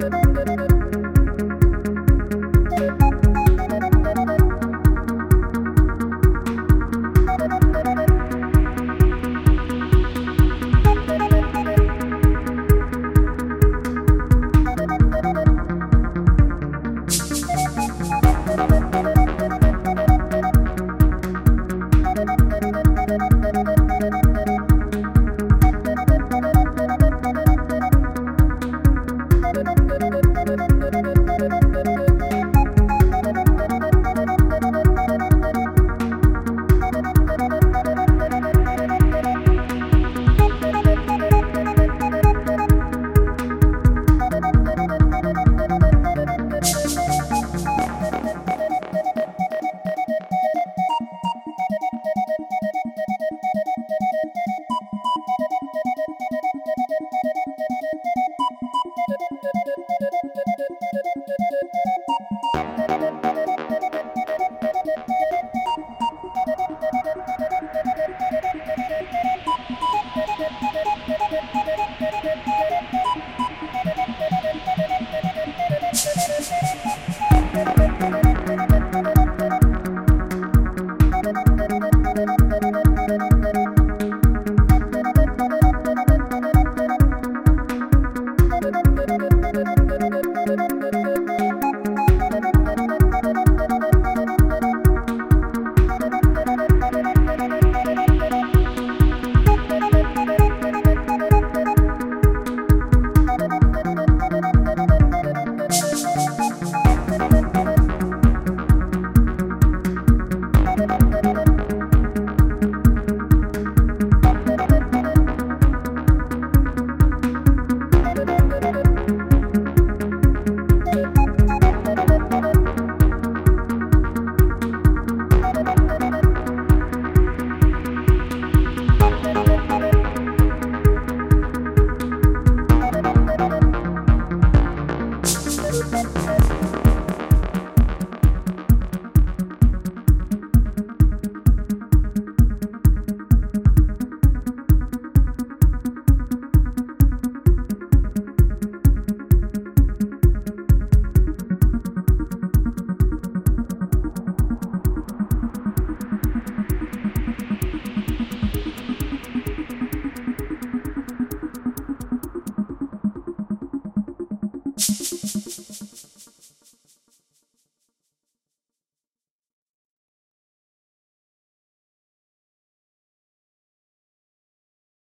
Música